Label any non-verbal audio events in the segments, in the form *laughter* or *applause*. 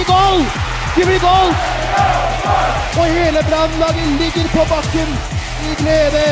Blir goal! Det blir goal! Og hele Brannlaget ligger på bakken i glede.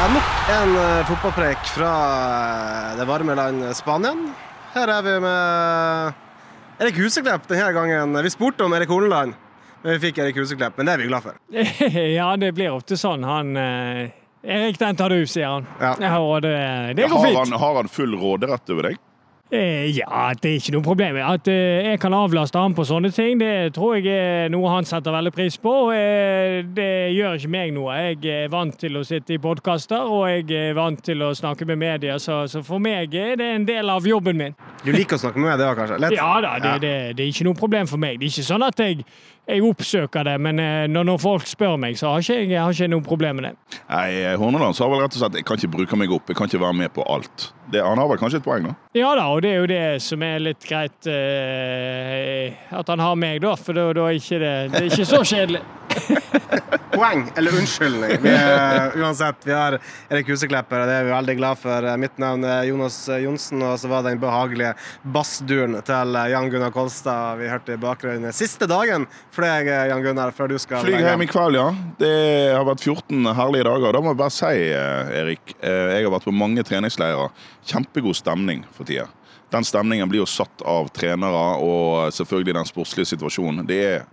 Ja, nok en uh, fotballpreik fra eh, det varme land Spanien. Her er vi med Erik Huseklepp denne gangen. Vi spurte om Erik Horneland, men vi fikk Erik Huseklepp. Men det er vi glad for. *laughs* ja, det blir ofte sånn. Han eh, Erik, den tar du, sier han. Ja. og det, det går har, han, har han full råderett over deg? Eh, ja, det er ikke noe problem. At eh, jeg kan avlaste han på sånne ting, det tror jeg er noe han setter veldig pris på. Eh, det gjør ikke meg noe. Jeg er vant til å sitte i podkaster, og jeg er vant til å snakke med media, så, så for meg er det en del av jobben min. Du liker å snakke med media, kanskje? Lett. Ja da, det, det, det er ikke noe problem for meg. Det er ikke sånn at jeg, jeg oppsøker det, men eh, når, når folk spør meg, så har ikke jeg, jeg har ikke noe problem med det. Nei, Horneland sa vel rett og slett jeg kan ikke bruke meg opp, jeg kan ikke være med på alt. Det, han har vel kanskje et poeng, da? Ja da, og det er jo det som er litt greit eh, at han har meg, da. For da, da er ikke det, det er ikke så kjedelig. *laughs* Poeng, eller unnskyldning. Vi er, uansett, vi har Erik Huseklepper, og det er vi veldig glad for. Mitt navn er Jonas Johnsen, og så var det den behagelige bassduren til Jan Gunnar Kolstad vi hørte i bakgrunnen. Siste dagen for deg, Jan Gunnar, før du skal Flyg hjem i kveld, ja. Det har vært 14 herlige dager. Da må jeg bare si, eh, Erik, eh, jeg har vært på mange treningsleirer. Kjempegod stemning for tida. Den stemningen blir jo satt av trenere og selvfølgelig den sportslige situasjonen. Det er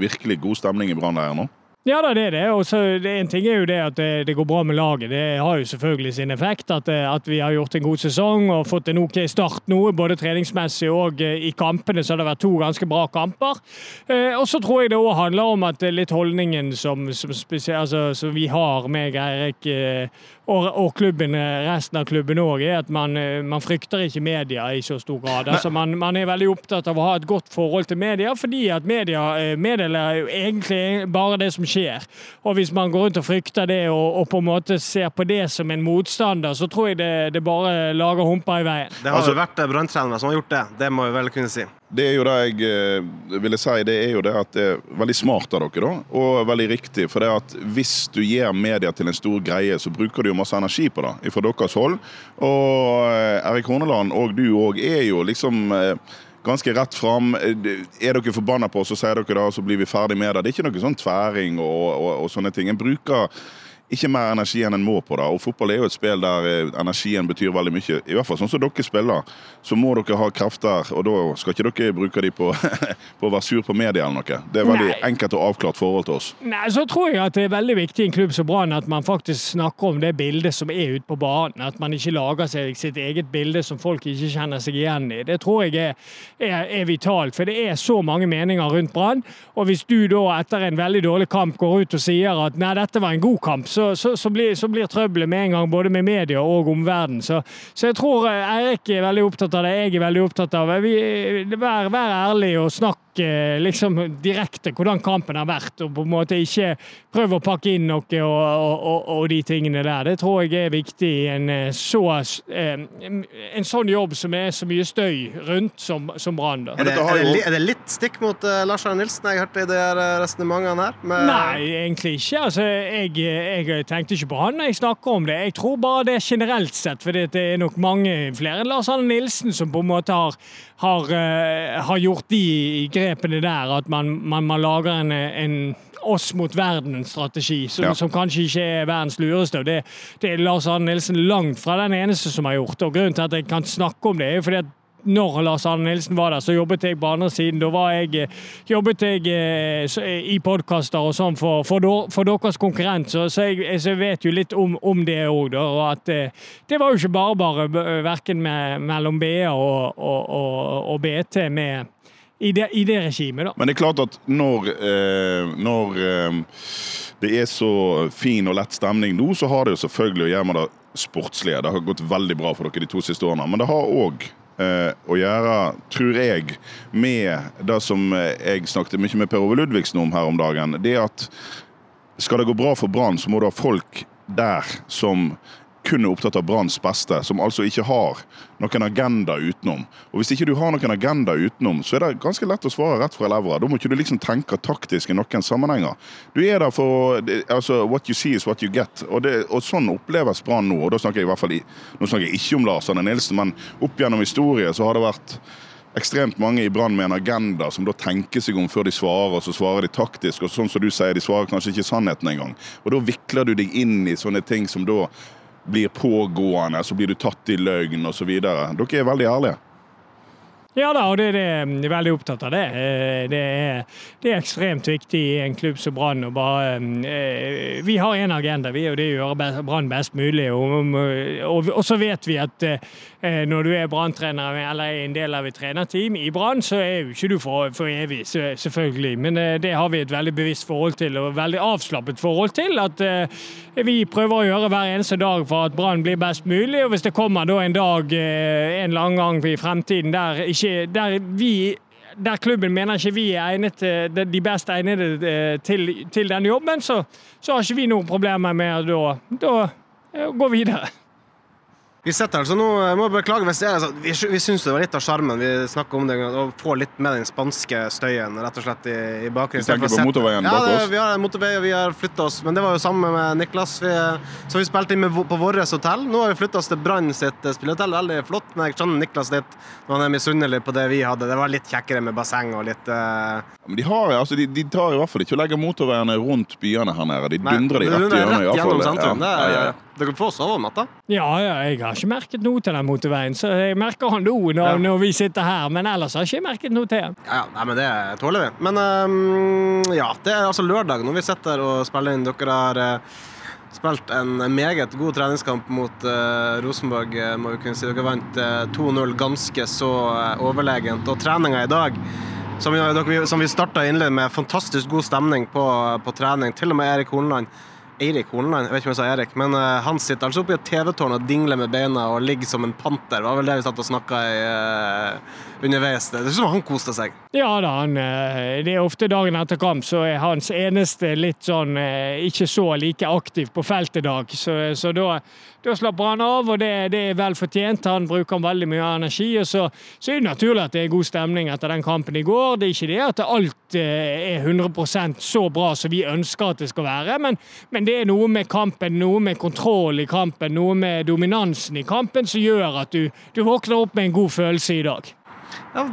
virkelig god stemning i Brannleiren nå. Ja det er det. Og En ting er jo det at det, det går bra med laget. Det har jo selvfølgelig sin effekt. At, at vi har gjort en god sesong og fått en OK start nå, både treningsmessig og eh, i kampene. Så har det vært to ganske bra kamper. Eh, og så tror jeg det òg handler om at litt holdningen som, som, altså, som vi har, meg, Eirik eh, og, og klubben, eh, resten av klubben òg, er at man, eh, man frykter ikke media i så stor grad. Altså, man, man er veldig opptatt av å ha et godt forhold til media, fordi at media eh, meddeler egentlig bare det som skjer. Og hvis man går rundt og frykter det og, og på en måte ser på det som en motstander, så tror jeg det, det bare lager humper i veien. Det har Altså- jo vært branntrenere som har gjort det. Det må vi vel kunne si. Det er jo det jeg eh, ville si, det er jo det at det er veldig smart av dere, da, og veldig riktig. For det at hvis du gjør media til en stor greie, så bruker du jo masse energi på det fra deres hold. Og eh, Erik Horneland og du òg er jo liksom eh, ganske rett fram. Er dere forbanna på oss, så sier dere det, og så blir vi ferdig med det. Det er ikke noe sånn tværing og, og, og sånne ting. En bruker ikke mer energi enn en må på det. Og fotball er jo et spill der eh, energien betyr veldig mye. I hvert fall sånn som dere spiller, så må dere ha krefter, og da skal ikke dere bruke de på, *laughs* på å være sur på media eller noe. Det er veldig Nei. enkelt og avklart forhold til oss. Nei, så tror jeg at det er veldig viktig i en klubb som Brann at man faktisk snakker om det bildet som er ute på banen. At man ikke lager seg sitt eget bilde som folk ikke kjenner seg igjen i. Det tror jeg er, er, er vitalt, for det er så mange meninger rundt Brann. Og hvis du da etter en veldig dårlig kamp går ut og sier at nei, dette var en god kamp, så, så, så, blir, så blir trøbbelet med en gang både med media og omverdenen. Så, jeg tror eh, Eirik er veldig opptatt av det, jeg er veldig opptatt av det. Vær, vær ærlig og snakk eh, liksom direkte hvordan kampen har vært, og på en måte ikke prøve å pakke inn noe og, og, og, og de tingene der. Det tror jeg er viktig i en eh, så eh, en sånn jobb som er så mye støy rundt som, som Brann. Er det, er, er det litt stikk mot uh, Lars Arne Nilsen jeg hørte i de eh, resonnementene her? Med- Nei, egentlig ikke. Altså, jeg, jeg tenkte ikke på han når jeg snakker om det. Jeg tror bare det er generelt sett, for det er nok mange flere enn Lars Arne Nilsen som på en måte har, har, eh, har gjort de grepene der, at man, man, man lager en, en oss mot verden-strategi, som, Ja. som kanskje ikke er verdens lureste. og Det, det er Lars Arne Nilsen langt fra den eneste som har gjort. og Grunnen til at jeg kan snakke om det, er jo fordi at når Lars Arne Nilsen var der, så jobbet jeg på andre siden. Da var jeg, eh, jobbet jeg eh, så- i podkaster og sånn for, for, for deres konkurrent, så, så, jeg, så jeg vet jo litt om, om det òg. Og at eh, det var jo ikke bare bare, verken med, mellom BA og, og, og, og BT med i det, i det regimet, da. Men det er klart at når, eh, når eh, det er så fin og lett stemning nå, så har det jo selvfølgelig å gjøre med det sportslige. Det har gått veldig bra for dere de to siste årene. Men det har òg eh, å gjøre, tror jeg, med det som jeg snakket mye med Per Ove Ludvigsen om her om dagen. Det at skal det gå bra for Brann, så må du ha folk der som kun er opptatt av Branns beste, som altså ikke har noen agenda utenom. Og Hvis ikke du har noen agenda utenom, så er det ganske lett å svare rett fra levra. Da må ikke du liksom tenke taktisk i noen sammenhenger. Du er der for altså, What you see is what you get. Og, det, og sånn oppleves Brann nå. Og da snakker jeg i hvert fall i, nå snakker jeg ikke om Lars Arne Nilsen, men opp gjennom historie så har det vært ekstremt mange i Brann med en agenda som da tenker seg om før de svarer, og så svarer de taktisk. Og sånn som du sier, de svarer kanskje ikke sannheten engang. Og da vikler du deg inn i sånne ting som da blir pågående, så blir du tatt i løgn osv. Dere er veldig ærlige. Ja da, og det, det, jeg er veldig opptatt av det. Eh, det er, det er ekstremt viktig i en klubb som Brann bare eh, Vi har en agenda, vi, og det er å gjøre Brann best mulig. Og, og, og, så vet vi at eh, når du er Brann-trener eller er en del av et trenerteam i Brann, så er jo ikke du for, for evig, selvfølgelig. Men det har vi et veldig bevisst forhold til, og veldig avslappet forhold til. At vi prøver å gjøre hver eneste dag for at Brann blir best mulig. Og hvis det kommer da en dag en eller annen gang i fremtiden der ikke der vi der klubben mener ikke vi er egnet, de best egnede eh, til, til den jobben, så, så, har ikke vi noen problemer med å gå videre. Vi sitter altså nå, jeg må beklage hvis det er sånn, Vi, vi syns det var litt av sjarmen. Vi snakker om det å få litt med den spanske støyen rett og slett i, i bakgrunnen. Vi tenker på motorveien bak oss? Ja, vi har motorvei og vi har flytta oss. Men det var jo samme med Niklas. Vi, så vi spilte inn med, på vårt hotell. Nå har vi flytta oss til Brann sitt eh, spillehotell. Veldig flott. Men jeg skjønner Niklas litt når han er misunnelig på det vi hadde. Det var litt kjekkere med basseng og litt uh... Men de, har, altså, de, de, tar i hvert fall ikke å legge motorveiene rundt byene her nede. De dundrer de rett gjennom. Rett gjennom sentrum. Ja. Det ja, ja. Dere får sove om natta? Ja, ja, jeg har ikke merket noe til den motorveien. Så jeg merker han nå når, ja. når, vi sitter her, men ellers har jeg ikke merket noe til den. Ja, nei, men det tåler vi. Men um, ja, det er altså lørdag når vi sitter og spiller inn. Dere har uh, spilt en meget god treningskamp mot uh, Rosenborg, uh, må vi kunne si. Dere vant 2-0 ganske så overlegent. Og treninga i dag som vi, som vi starta innledet med, fantastisk god stemning på, på trening. Til og med Erik Horneland Eirik Horneland, jeg vet ikke om jeg sa Erik, men uh, han sitter altså oppe i et TV-tårn og dingler med beina og ligger som en panter. Det var vel det vi satt og snakka i uh, underveis. Det er som han koste seg. Ja da, han, uh, det er ofte dagen etter kamp så er hans eneste litt sånn ikke så like aktiv på feltet-dag. Så, så da, da, slapper han av, og det, det, er vel fortjent. Han bruker veldig mye energi. og så, så, er det naturlig at det er god stemning etter den kampen i går. Det er ikke det at alt er 100% så bra som vi ønsker at det skal være, men, men det er noe med kampen, noe med kontroll i kampen, noe med dominansen i kampen som gjør at du, du våkner opp med en god følelse i dag. Ja,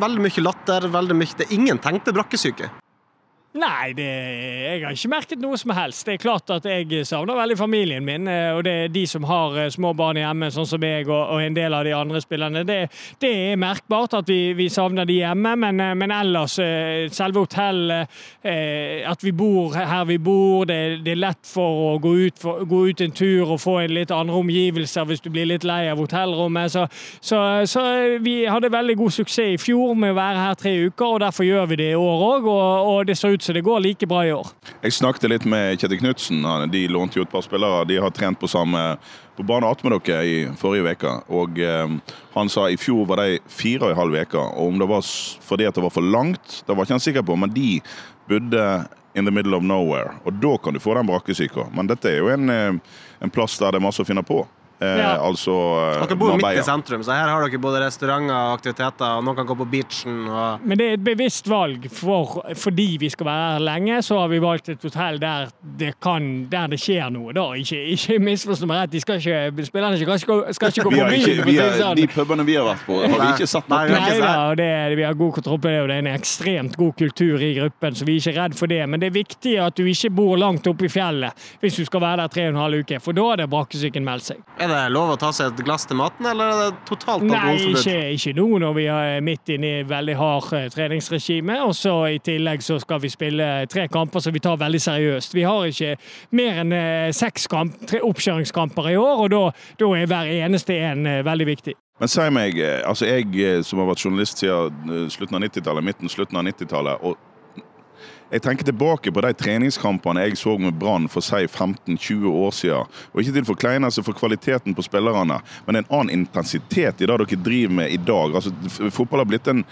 veldig mye latter. veldig mye, det er Ingen tenkte brakkesyke. Nei, det, jeg har ikke merket noe som helst. Det er klart at jeg savner veldig familien min. Eh, og det er de som har eh, små barn hjemme, sånn som meg og, og en del av de andre spillerne. Det, det er merkbart at vi, vi, savner de hjemme, men, eh, men ellers selve hotellet, at vi bor her vi bor, det, det er lett for å gå ut, for, gå ut, en tur og få en litt andre omgivelser hvis du blir litt lei av hotellrommet. Så, så, så vi hadde veldig god suksess i fjor med å være her tre uker, og derfor gjør vi det i år òg. Og, og det ser ut så det går like bra i år. Jeg snakket litt med Kjetil Knutsen. De lånte jo et par spillere. De har trent på samme på bane med dere i forrige uke. Og eh, han sa i fjor var de fire og en halv uke. Og om det var fordi at det var for langt, det var ikke han sikker på, men de bodde in the middle of nowhere. Og da kan du få den brakkesyka. Men dette er jo en, eh, en plass der det er masse å finne på. Eh, ja. Altså eh, Dere bor midt i sentrum, så her har dere både restauranter og aktiviteter. og Noen kan gå på beachen. Og... Men det er et bevisst valg. For, fordi vi skal være her lenge, så har vi valgt et hotell der det, kan, der det skjer noe. da. Ikke, ikke misforstå meg rett, de skal ikke, spillerne skal skal ikke gå *laughs* på byen. Sånn. De pubene vi har vært på, har vi ikke satt noe Nei, nei da, det, vi har god kontroll på det, og det er en ekstremt god kultur i gruppen, så vi er ikke redd for det. Men det er viktig at du ikke bor langt oppe i fjellet hvis du skal være der tre og en halv uke, for da er det brakkesyken meldt seg. Er det lov å ta seg et glass til maten, eller er det totalt alkoholforbud? Nei, ikke, ikke nå når vi er midt inne i veldig hard eh, treningsregime. Og så i tillegg så skal vi spille tre kamper som vi tar veldig seriøst. Vi har ikke mer enn eh, seks kamp, tre oppkjøringskamper i år, og da, da er hver eneste en eh, veldig viktig. Men si meg, altså jeg som har vært journalist siden slutten av 90-tallet, midten slutten av 90-tallet, og jeg tenker tilbake på de treningskampene jeg så med Brann for si 15-20 år siden. Og ikke til forkleinelse for kvaliteten på spillerne, men en annen intensitet i det dere driver med i dag. Altså, fotball har blitt en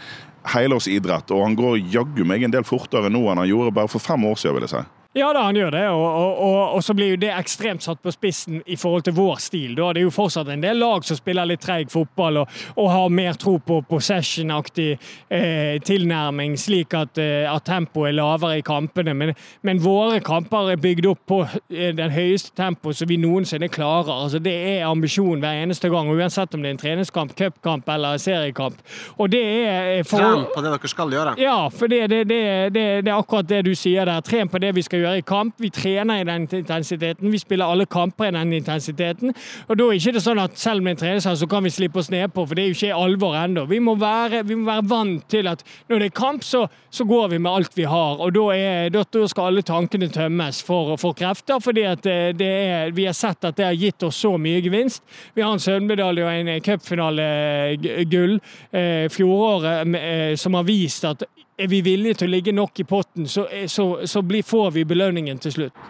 helårsidrett, og han går jaggu meg en del fortere nå enn han gjorde bare for fem år siden, vil jeg si. Ja da, han gjør det, og, og, og, og, så blir jo det ekstremt satt på spissen i forhold til vår stil. Da. Det er jo fortsatt en del lag som spiller litt treig fotball og, har mer tro på possession-aktig eh, tilnærming, slik at, eh, at tempoet er lavere i kampene. Men, men, våre kamper er bygd opp på eh, den høyeste tempoet som vi noensinne klarer. Altså, det er ambisjonen hver eneste gang, uansett om det er en treningskamp, cupkamp eller seriekamp. Og det er eh, for, Tren på det dere skal gjøre? Ja, for det, det, det, det er akkurat det du sier der. Tren på det vi skal gjøre gjøre i kamp. Vi trener i den intensiteten. Vi spiller alle kamper i den intensiteten. Og da er ikke det sånn at selv om er en treningssal, så kan vi slippe oss nedpå, for det er jo ikke alvor ennå. Vi, vi må være vant til at når det er kamp, så, så går vi med alt vi har. Og da, er, da, skal alle tankene tømmes for, for krefter, fordi eh, er, vi har sett at det har gitt oss så mye gevinst. Vi har en sølvmedalje og en cupfinale-gull eh, fjoråret eh, som har vist at er vi villige til å ligge nok i potten, så, så, så blir, får vi belønningen til slutt.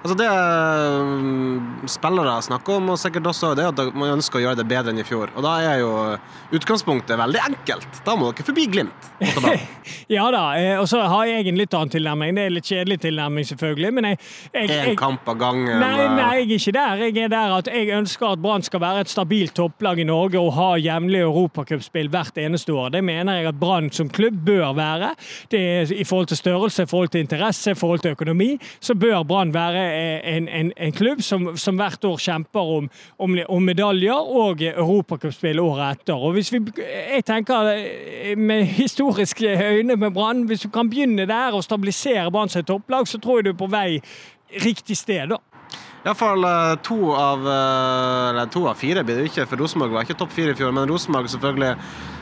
Altså Det mm, spillere snakker om, og sikkert også det at man ønsker å gjøre det bedre enn i fjor. Og Da er jo utgangspunktet veldig enkelt. Da må dere forbi Glimt. *laughs* ja da, eh, og så har jeg en litt annen tilnærming. Det er litt kjedelig tilnærming, selvfølgelig. Men jeg, jeg, jeg En kamp av gangen? Nei, nei, jeg er ikke der. Jeg er der at jeg ønsker at Brann skal være et stabilt topplag i Norge og ha jevnlig europacupspill hvert eneste år. Det mener jeg at Brann som klubb bør være. Det er I forhold til størrelse, i forhold til interesse, i forhold til økonomi, så bør Brann være en, en, en klubb som, som, hvert år kjemper om, om, om medaljer og europacupspill året etter. Og hvis vi, jeg tenker eh, med historiske øyne med Brann, hvis du kan begynne der og stabilisere Brann som topplag, så tror jeg du er på vei riktig sted. da. Iallfall eh, to av eh, to av fire blir det ikke, for Rosenborg var ikke topp fire i fjor. Men Rosenborg selvfølgelig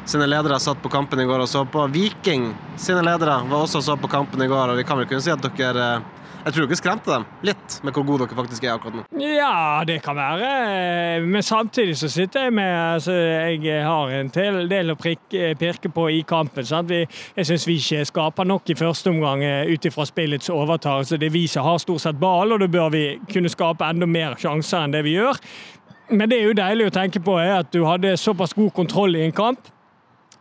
sine ledere satt på kampen i går og så på. Viking sine ledere var også og så på kampen i går, og vi kan vel kunne si at dere jeg tror dere skremte dem litt med hvor gode dere faktisk er akkurat nå. Ja, det kan være. Men samtidig så sitter jeg med altså, Jeg har en del å pirke på i kampen. Sant? jeg syns vi ikke skaper nok i første omgang eh, ut ifra spillets overtakelse. Det vi som har stort sett ball, og da bør vi kunne skape enda mer sjanser enn det vi gjør. Men det er jo deilig å tenke på er at du hadde såpass god kontroll i en kamp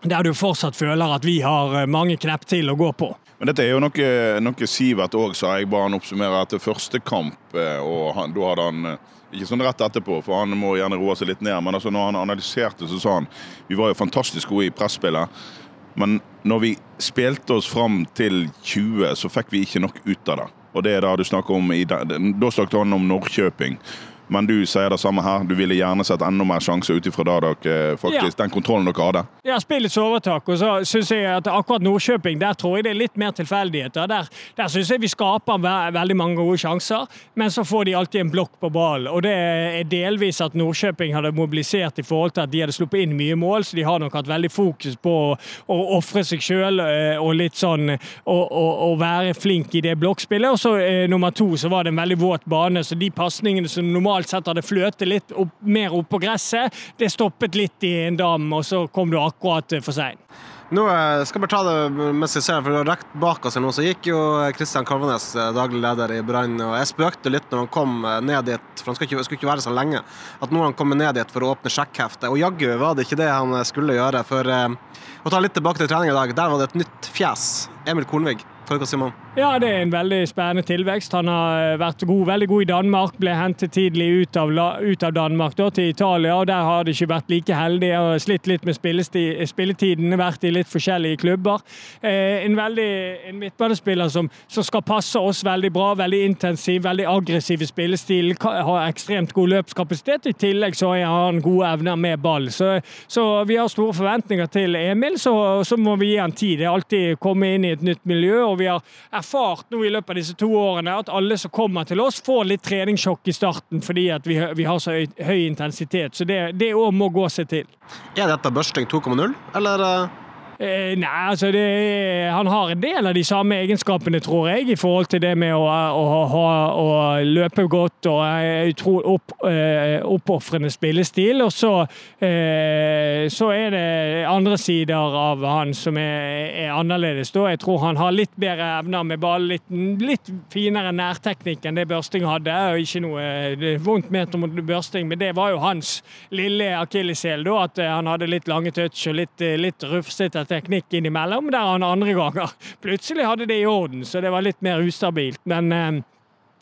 der du fortsatt føler at vi har eh, mange knepp til å gå på. Men dette er jo noe, noe Sivert òg sa. Jeg ba han oppsummere etter første kamp. Eh, og han, da hadde han eh, ikke sånn rett etterpå, for han må gjerne roe seg litt ned. Men altså når han analyserte, så sa han vi var jo fantastisk gode i presspillet. Men når vi spilte oss fram til 20, så fikk vi ikke nok ut av det. Og det er da du snakker om i, Da snakket han om Norrköping. Men du sier det samme her. Du ville gjerne sett enda mer sjanser ut ifra ja. den kontrollen dere hadde? Ja, spillets overtak. Og så syns jeg at akkurat Nordkjøping, der tror jeg det er litt mer tilfeldigheter. Der, der syns jeg vi skaper ve veldig mange gode sjanser, men så får de alltid en blokk på ballen. Og det er delvis at Nordkjøping hadde mobilisert i forhold til at de hadde sluppet inn mye mål, så de har nok hatt veldig fokus på å, å ofre seg sjøl eh, og litt sånn å være flink i det blokkspillet. Og så eh, nummer to så var det en veldig våt bane, så de pasningene som normalt normalt sett hadde fløtet litt opp, mer opp på gresset. Det stoppet litt i en dam, og så kom du akkurat for sein. Nå eh, skal bare ta det mens jeg ser, for rett bak oss nå så gikk jo Kristian Kalvenes, eh, daglig leder i Brann. og Jeg spøkte litt når han kom eh, ned dit, for han skulle ikke, skulle ikke være så lenge, at nå har han kommet ned dit for å åpne sjekkheftet. Og jaggu var det ikke det han skulle gjøre. For å ta litt tilbake til trening i dag, der var det et nytt fjes. Emil Kornvig. Sier man? Ja, det er en veldig spennende tilvekst. Han har eh, vært god, veldig god i Danmark. Ble hentet tidlig ut av, ut av Danmark da, til Italia, og der har det ikke vært like heldig. og slitt litt med spilletiden, vært i litt forskjellige klubber. Eh, en veldig en midtbanespiller som, som, skal passe oss veldig bra. Veldig intensiv, veldig aggressiv i spillestil. Har ekstremt god løpskapasitet. I tillegg så har han gode evner med ball. Så, så vi har store forventninger til Emil. Så, så må vi gi han tid. Det er alltid å komme inn i et nytt miljø, og vi har erfart nå i løpet av disse to årene at alle som kommer til oss, får litt treningssjokk i starten fordi at vi, vi har så høy, høy, intensitet. Så det òg må gå seg til. Er dette børsting 2.0, eller? Eh? Eh, nei, altså det, Han har en del av de samme egenskapene, tror jeg, i forhold til det med å, å, å, å løpe godt og utro, opp, eh, oppofrende spillestil. Og så, eh, så er det andre sider av han som er, er annerledes. Da. Jeg tror han har litt bedre evner med ball, litt, litt finere nærteknikk enn det Børsting hadde. og Ikke noe vondt ment om Børsting, men det var jo hans lille akilleshæl. At han hadde litt lange touch og litt, litt rufsete teknikk innimellom, der han andre ganger plutselig hadde det i orden, så det var litt mer ustabilt. Men, eh,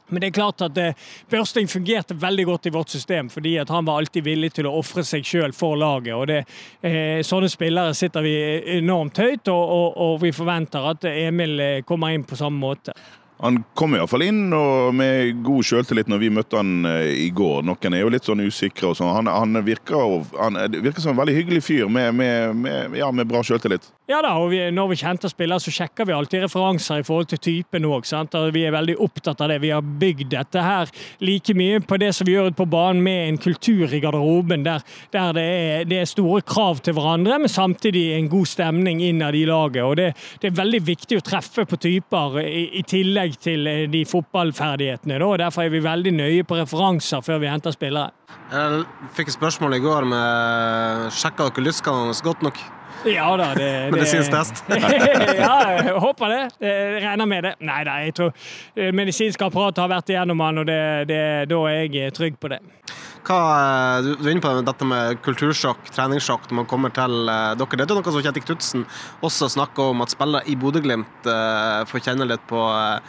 men det er klart at eh, Børsting fungerte veldig godt i vårt system, fordi at han var alltid villig til å ofre seg sjøl for laget. og det, eh, Sånne spillere sitter vi enormt høyt, og, og, og vi forventer at Emil kommer inn på samme måte. Han kom iallfall inn og med god selvtillit når vi møtte han eh, i går. Noen er jo litt sånn usikre. og sånn. Han, han, virker, han, virker, som en veldig hyggelig fyr med, med, med, ja, med bra selvtillit. Ja da, og vi, Når vi kjente spillere, så sjekker vi alltid referanser i forhold til typen òg. Vi er veldig opptatt av det. Vi har bygd dette her like mye på det som vi gjør på banen, med en kultur i garderoben der, der det, er, det, er, store krav til hverandre, men samtidig en god stemning innad i laget. og det, det, er veldig viktig å treffe på typer i, i tillegg til eh, de fotballferdighetene. Da. Derfor er vi veldig nøye på referanser før vi henter spillere. Jeg fikk et spørsmål i går med Sjekka dere lystskannende godt nok? Ja da. Det, *laughs* det, Medisinsk test? *laughs* ja, jeg håper det. Jeg regner med det. Nei da, jeg tror eh, medisinsk apparat har vært igjennom han, og det, det, da er jeg trygg på det. Hva, du er inne på dette med kultursjokk, treningssjokk når man kommer til uh, dere. Det er noe som Kjetil Knutsen også snakker om, at spillere i Bodø-Glimt uh, får kjenne litt på uh,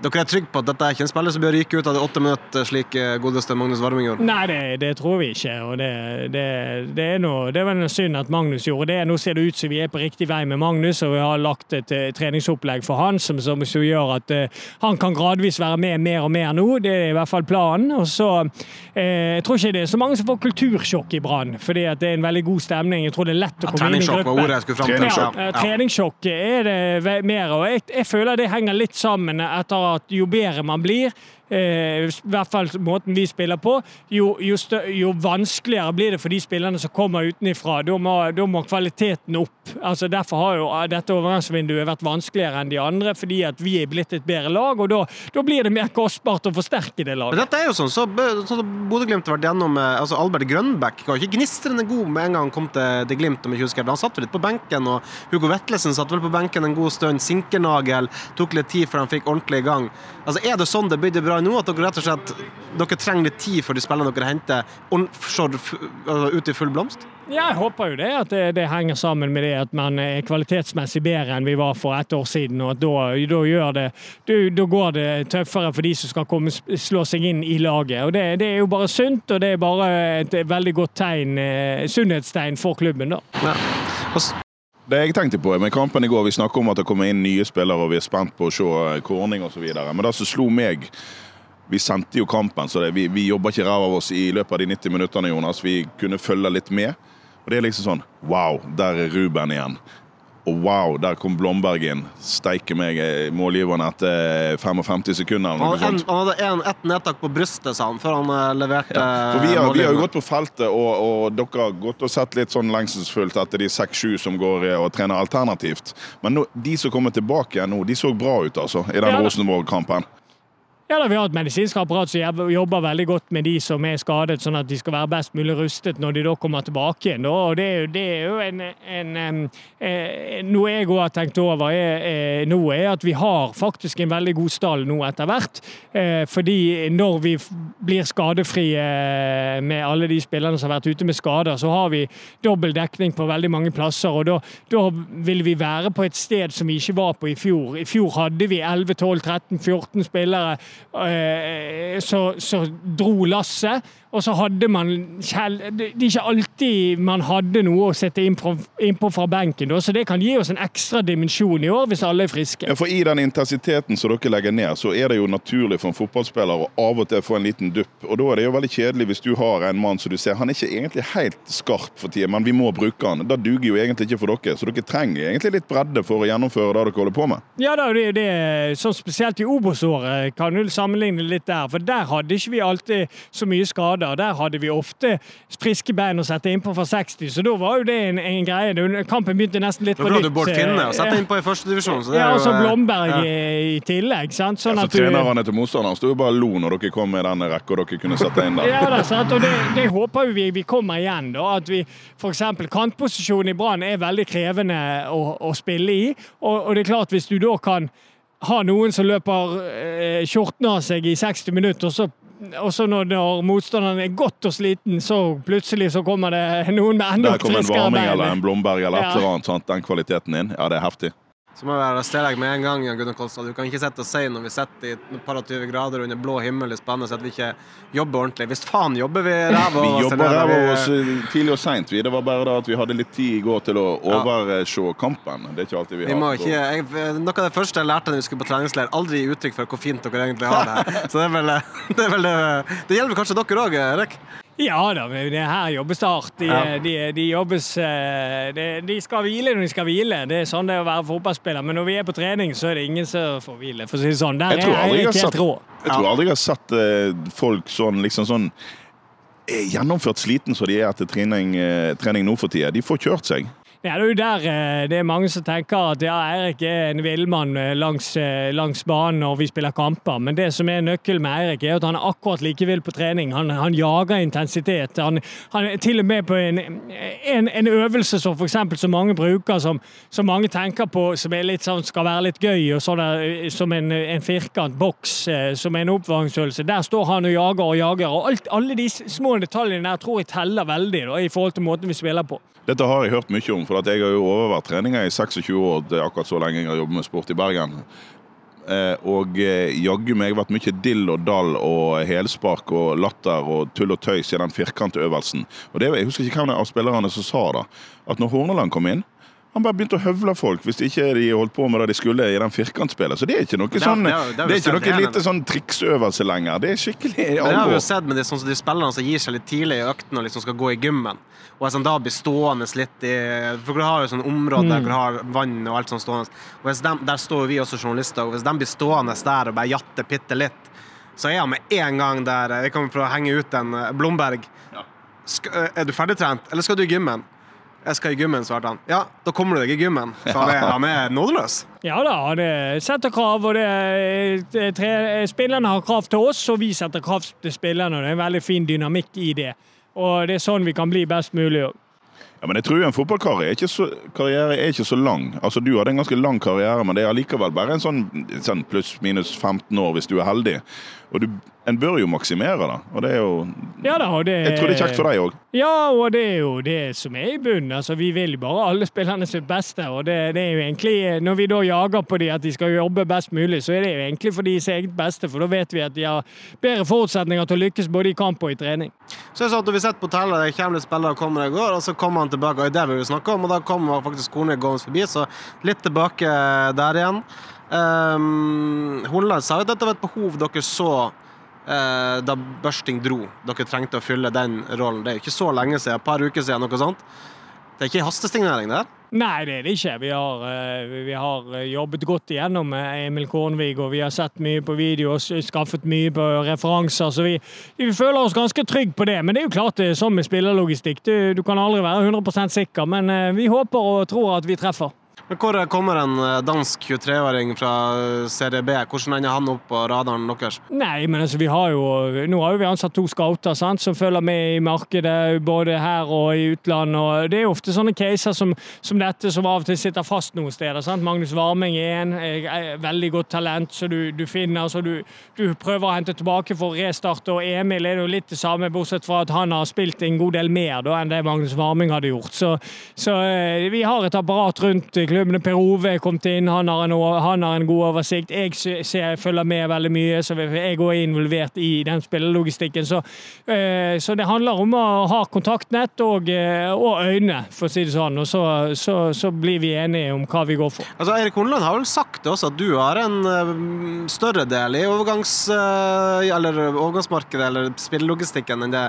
dere er trygge på at dette er ikke en spiller som bør ryke ut av det åtte minutter, slik eh, godeste Magnus Varming gjorde? Nei, det, det, tror vi ikke. og Det, det, det er noe, det var en synd at Magnus gjorde det. Nå ser det ut som vi er på riktig vei med Magnus, og vi har lagt et uh, treningsopplegg for han som, som, som gjør at uh, han kan gradvis være med mer og mer nå. Det er i hvert fall planen. Og så uh, Jeg tror ikke det er så mange som får kultursjokk i Brann, fordi at det er en veldig god stemning. Jeg tror det er lett å ja, komme inn i gruppen. Var ordet jeg skulle fram til. Ja. Treningssjokk er det mer, og jeg, jeg føler det henger litt sammen etter at jo bedre man blir, Eh, i hvert fall måten vi spiller på, jo, jo, jo, vanskeligere blir det for de spillerne som kommer utenfra. Da da må kvaliteten opp. Altså Derfor har jo dette overgangsvinduet vært vanskeligere enn de andre, fordi at vi er blitt et bedre lag, og da, da blir det mer kostbart å forsterke det laget. Men dette er jo sånn, så, så Bodø-Glimt har vært gjennom altså Albert Grønbæk var ikke gnistrende god med en gang han kom til, til Glimt. om jeg husker. Han satt vel litt på benken, og Hugo Vetlesen satt vel på benken en god stund. Sinkernagel tok litt tid før han fikk ordentlig i gang. Altså Er det sånn det blir bra nå, at dere rett og slett dere trenger litt tid før de spillene dere henter, altså, ut i full blomst? Ja, jeg håper jo det, at det, det, henger sammen med det at man er kvalitetsmessig bedre enn vi var for ett år siden. og at Da, da, gjør det, da går det tøffere for de som skal komme, slå seg inn i laget. og Det, det er jo bare sunt, og det er bare et veldig godt tegn, eh, sunnhetstegn for klubben. da. Ja. Det jeg tenkte på med kampen i går, Vi snakker om at det kommer inn nye spillere og vi er spent på å se eh, kårning osv. Men det som slo meg Vi sendte jo kampen, så det, vi, vi jobba ikke ræva av oss i løpet av de 90 minuttene. Jonas. Vi kunne følge litt med. Og det er liksom sånn Wow, der er Ruben igjen. Og wow, der kom Blomberg inn. Steike meg, eh, målgiveren etter 55 sekunder. Han, en, han hadde ett nedtak på brystet, sa han, før han uh, leverte ja, for vi har, vi har, jo gått på feltet, og, og, dere har gått og sett litt sånn lengselsfullt etter de 6-7 som går eh, og trener alternativt. Men nå, de som kommer tilbake igjen nå, de så bra ut, altså, i den ja, Rosenborg-kampen. Ja, da, Vi har et medisinsk apparat som jobber veldig godt med de som er skadet, sånn at de skal være best mulig rustet når de da kommer tilbake igjen. Og det er jo, det er jo en, en, en, eh, Noe jeg òg har tenkt over er, er, nå, er at vi har faktisk en veldig god stall nå etter hvert. Eh, fordi når vi blir skadefrie med alle de spillerne som har vært ute med skader, så har vi dobbel dekning på veldig mange plasser. og da, da vil vi være på et sted som vi ikke var på i fjor. I fjor hadde vi 11-12-13-14 spillere Eh, så, så dro lasset. Og så hadde man Det er ikke alltid man hadde noe å sette innpå inn fra benken, så det kan gi oss en ekstra dimensjon i år hvis alle er friske. Ja, for I den intensiteten som dere legger ned, så er det jo naturlig for en fotballspiller å av og til få en liten dupp. Og Da er det jo veldig kjedelig hvis du har en mann som du ser han er ikke egentlig helt skarp for tida, men vi må bruke han. Da duger jo egentlig ikke for dere, så dere trenger egentlig litt bredde for å gjennomføre det dere holder på med. Ja, da, det, det, sånn spesielt i Obos-året kan du sammenligne litt der, for der hadde ikke vi alltid så mye skade grader. Der hadde vi ofte friske bein å sette innpå fra 60, så da var jo det en, en greie. Kampen begynte nesten litt på nytt. Da du Bård Finne og sette inn på i førstedivisjon. Ja, og så Blomberg ja. i, i tillegg. sant? Sånn ja, så trenerne til motstanderen sto jo bare og lo når dere kom i den rekka dere kunne sette inn der. ja, er sant, og det, det håper vi vi kommer igjen. da, at vi F.eks. kantposisjonen i Brann er veldig krevende å, å spille i. Og, og, det er klart, hvis du da kan ha noen som løper eh, skjorten av seg i 60 minutter, og så og så når, når motstanderen er godt og sliten, så plutselig så kommer det noen med enda friskere bein. Der kommer en Varming eller en Blomberg eller et eller annet. Den kvaliteten inn. Ja, det er heftig. Så må jeg arrestere deg med en gang. Gunnar Kolstad. Du kan ikke sitte og si når vi sitter i et par og 20 grader under blå himmel i Spanien, at vi ikke jobber ordentlig. Hvis faen jobber vi *laughs* ræva Vi jobber ræva oss tidlig og seint. Det var bare da at vi hadde litt tid i går til å overse kampen. Det er ikke alltid vi, vi har. Ikke, jeg, noe av det første jeg lærte da vi skulle på treningsleir, aldri gi uttrykk for hvor fint dere egentlig har det. *laughs* Så det er vel *laughs* det, er vel det, det gjelder kanskje dere òg, Erik? *laughs* Ja da, det her jobbes det hardt. De, ja. de, de, jobbes eh, de, de, skal hvile når de skal hvile. Det er sånn det er å være fotballspiller. Men når vi er på trening, så er det ingen som får hvile. For å si det sånn. Der jeg tror aldri jeg, rå. Jeg tror aldri jeg har sett uh, folk sånn liksom sånn eh, gjennomført sliten som de er etter trening, trening nå for tida. De får kjørt seg. Det er jo der eh, det er mange som tenker at ja, Eirik er en villmann eh, langs, eh, langs, banen når vi spiller kamper. Men det som er nøkkelen med Eirik, er at han er akkurat like vill på trening. Han, han jager intensitet. Han, han, er til og med på en, en, en øvelse som f.eks. som mange bruker, som, som, mange tenker på som litt sånn, skal være litt gøy, sånn som en, en firkant boks, som en oppvarmingsøvelse. Der står han og jager og jager. og alt, Alle de små detaljene der tror jeg teller veldig da, i forhold til måten vi spiller på. Dette har jeg hørt mye om, for jeg har jo overvært treninger i 26 år. Det er akkurat så lenge jeg har jobbet med sport i Bergen. Eh, og eh, jaggu meg vært mye dill og dall og helspark og latter og tull og tøys i den firkantøvelsen. Og det, Jeg husker ikke hvem av spillerne som sa det. At når Horneland kom inn han bare begynte å høvle folk hvis ikke de holdt på med det de skulle i den firkantspillet. Så det er ikke noe, sånn, det, det, det er ikke noe lite sånn triksøvelse lenger. Det er skikkelig alvor. Det har vi jo sett med de, sånn, de spillerne som gir seg litt tidlig i økten og liksom skal gå i gymmen. Og sånn, da blir stående litt i For dere har jo sånn område mm. der dere har vann og alt sånt stående. Og de, Der står vi også journalister, og hvis de blir stående der og bare jatter bitte litt, så er han med en gang der Vi kommer prøve å henge ut en eh, Blomberg. Ja. Er du ferdigtrent, eller skal du i gymmen? Jeg skal i gymmen, svarte han. Ja, da kommer du deg i gymmen. Så han er, han er nådeløs. Ja da, det setter krav. og det, tre, Spillerne har krav til oss, og vi setter krav til spillerne. og Det er en veldig fin dynamikk i det. Og det er sånn vi kan bli best mulig. Ja, men jeg tror en fotballkarriere er ikke så, karriere er ikke så lang. Altså, Du hadde en ganske lang karriere, men det er allikevel bare en sånn, sånn pluss-minus 15 år hvis du er heldig. Og du, en bør jo maksimere, da. Og det er jo ja, da, det, Jeg tror det er kjekt for deg òg. Ja, og det er jo det som er i bunnen. Altså, vi vil bare alle spillerne sitt beste. Og det, det, er jo egentlig Når vi da jager på dem at de skal jobbe best mulig, så er det jo egentlig for deres eget beste. For da vet vi at de har bedre forutsetninger til å lykkes både i kamp og i trening. Så er sånn at Vi sitter på hotellet, det kommer litt spillere kommer i går, og så kommer han tilbake. og Det vil vi snakke om, og da kommer faktisk Korne gående forbi, så litt tilbake der igjen. Um, Horneland sa jo at dette var et behov dere så uh, da Børsting dro. Dere trengte å fylle den rollen. Det er ikke så lenge siden, et par uker siden, noe sånt. Det er ikke hastestignering der? Nei, det er det ikke. Vi har, uh, vi har eh, jobbet godt igjennom Emil Kornvig, og vi har sett mye på video og skaffet mye på referanser, så vi, vi føler oss ganske trygge på det. Men det er jo klart det er sånn med spillerlogistikk. Du, du kan aldri være 100% sikker, men vi håper og tror at vi treffer. Men Hvor kommer en eh, dansk 23-åring fra Serie B? Hvordan ender han opp på radaren deres? Nei, men altså, vi har jo, Nå har jo vi ansatt to scouter sant, som følger med i markedet, både her og i utlandet. og Det er jo ofte sånne caser som, som dette som av og til sitter fast noen steder. Sant? Magnus Varming er en er veldig godt talent så du, du finner, så du, du, prøver å hente tilbake for å restarte. og Emil er jo litt det samme, bortsett fra at han har spilt en god del mer da, enn det Magnus Varming hadde gjort. Så, så eh, vi har et apparat rundt klubben klubbene. Per Ove er kommet inn, han har, en, han har en god oversikt. Jeg ser, følger med veldig mye, så jeg er involvert i den spillelogistikken. Så, eh, så, det handler om å ha kontaktnett og, eh, og øyne, for å si det sånn. Og så, så, så, blir vi enige om hva vi går for. Altså, Erik Horneland har vel sagt også at du har en uh, større del i overgangs, eller overgangsmarkedet eller spillelogistikken enn det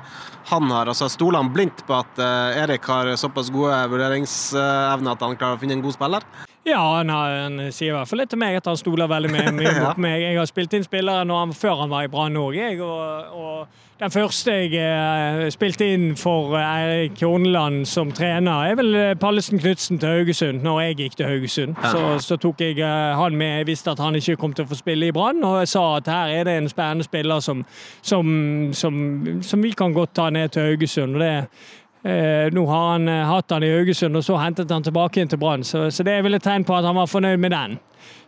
han har. Altså Stoler han blindt på at Erik har såpass gode vurderingsevner at han klarer å finne en god spiller? Ja, han, har, han, sier i hvert fall litt til meg at han stoler veldig *laughs* mye, mye på meg. Jeg har spilt inn spillere han, før han var i Brann òg, og, og, Den første jeg eh, spilte inn for eh, Eirik Horneland som trener, er vel eh, Pallesen Knutsen til Haugesund, når jeg gikk til Haugesund. Ja. Så, så tok jeg eh, han med. Jeg visste at han ikke kom til å få spille i Brann, og jeg sa at her er det en spennende spiller som, som, som, som vi kan godt ta ned til Haugesund. og det Eh, nå har han eh, hatt han i Haugesund, og så hentet han tilbake inn til Brann. Så, så det er vel et tegn på at han var fornøyd med den.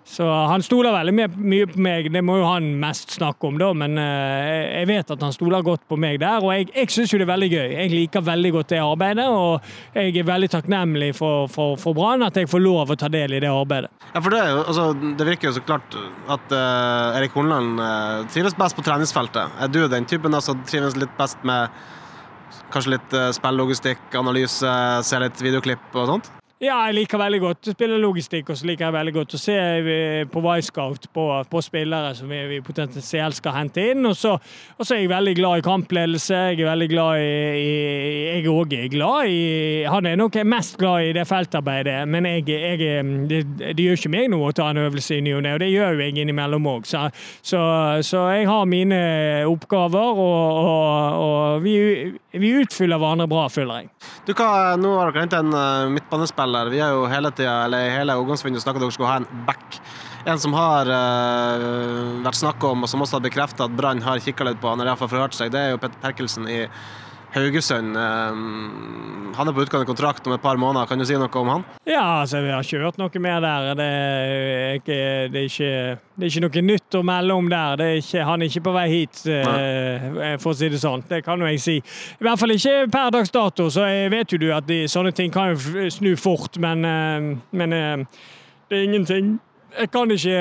Så han stoler veldig mye, på meg, det må jo han mest snakke om, da. Men eh, jeg vet at han stoler godt på meg der, og jeg, jeg syns jo det er veldig gøy. Jeg liker veldig godt det arbeidet, og jeg er veldig takknemlig for, for, for Brann at jeg får lov å ta del i det arbeidet. Ja, for det, altså, det virker jo så klart at uh, Erik Horneland uh, trives best på treningsfeltet. Er du den typen som som trives litt best med kanskje litt spilllogistikk, analyse, se litt videoklipp og sånt? Ja, jeg liker veldig godt å spille logistikk, og så liker jeg veldig godt å se eh, på Wisecout på, på spillere som vi, vi potensielt skal hente inn. Og så, og så er jeg veldig glad i kampledelse. Jeg er veldig glad i, i Jeg òg er glad i Han er nok mest glad i det feltarbeidet, men jeg, jeg, det, det gjør ikke meg noe å ta en øvelse i ny og ne, og det gjør jo jeg innimellom òg. Så, så, så, jeg har mine oppgaver, og, og, og vi, vi, utfyller hverandre bra, føler jeg. Du, hva, Nå har dere hentet en uh, midtbanespiller spiller. Vi har jo hele tida, eller hele overgangsvinduet snakka om at dere skulle ha en back. En som har uh, vært snakka om, og som også har bekrefta at Brann har kikka litt på, han har iallfall forhørt seg, det er jo Petter Perkelsen i Haugesund. Um, han er på utgående kontrakt om et par måneder. Kan du si noe om han? Ja, altså, vi har ikke hørt noe mer der. Det er ikke, det er ikke, det er ikke noe nytt å melde om der. Er ikke, han er ikke på vei hit, Nei. for å si det sånn. Det kan jo jeg si. I hvert fall ikke per dags dato, så vet jo du at de, sånne ting kan jo snu fort, men, uh, men uh, det er ingenting Jeg kan ikke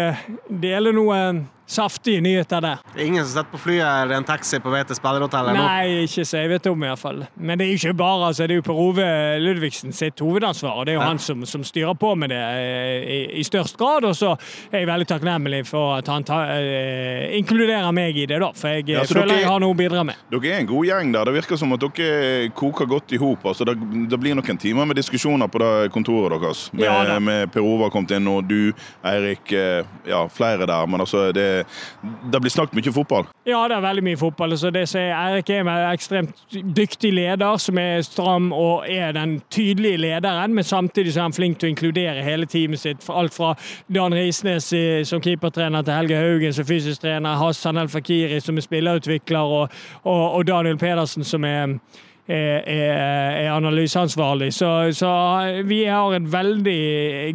dele noe saftige nyheter der. Det er ingen som sitter på flyet eller en taxi på vei til spillerhotellet nå? Nei, ikke så jeg vet om, i hvert fall. Men det er jo ikke bare altså, det er jo Per Ove Ludvigsen sitt hovedansvar, og det er jo ja. han som, som, styrer på med det eh, i, i størst grad. Og så er jeg veldig takknemlig for at han ta, eh, inkluderer meg i det, da. For jeg ja, føler dere, jeg har noe å bidra med. Dere er en god gjeng der. Det virker som at dere koker godt i hop. Altså, det, det, blir noen timer med diskusjoner på det kontoret deres. Med, ja, med Per Ove har kommet inn, og du, Eirik, eh, ja, flere der. Men altså, det det blir snakket mye fotball? Ja, det er veldig mye fotball. Så det som Erik er en ekstremt dyktig leder, som er stram og er den tydelige lederen, men samtidig så er han flink til å inkludere hele teamet sitt. Alt fra Dan Risnes som keepertrener til Helge Haugen som fysisk trener, Hassan El Fakiri som er spillerutvikler, og, og, og Daniel Pedersen som er er, er analyseansvarlig. Så, så, vi har et veldig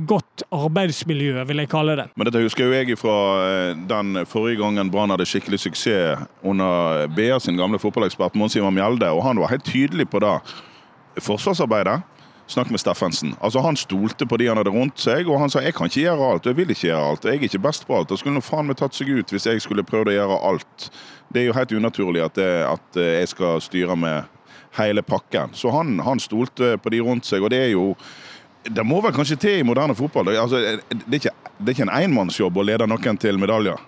godt arbeidsmiljø, vil jeg kalle det. Men dette husker jo jeg fra eh, den forrige gangen Brann hadde skikkelig suksess under BA sin gamle fotballekspert Mons Ivar Mjelde, og han var helt tydelig på det. Forsvarsarbeidet Snakk med Steffensen. Altså Han stolte på de han hadde rundt seg, og han sa jeg kan ikke gjøre alt, jeg vil ikke gjøre alt, jeg er ikke best på alt. Det skulle nå faen meg tatt seg ut hvis jeg skulle prøvd å gjøre alt. Det er jo helt unaturlig at, det, at jeg skal styre med hele pakken. Så han, han stolte på de rundt seg, og det er jo det må vel kanskje til i moderne fotball. Altså, det, er ikke, det er ikke en enmannsjobb å lede noen til medaljer.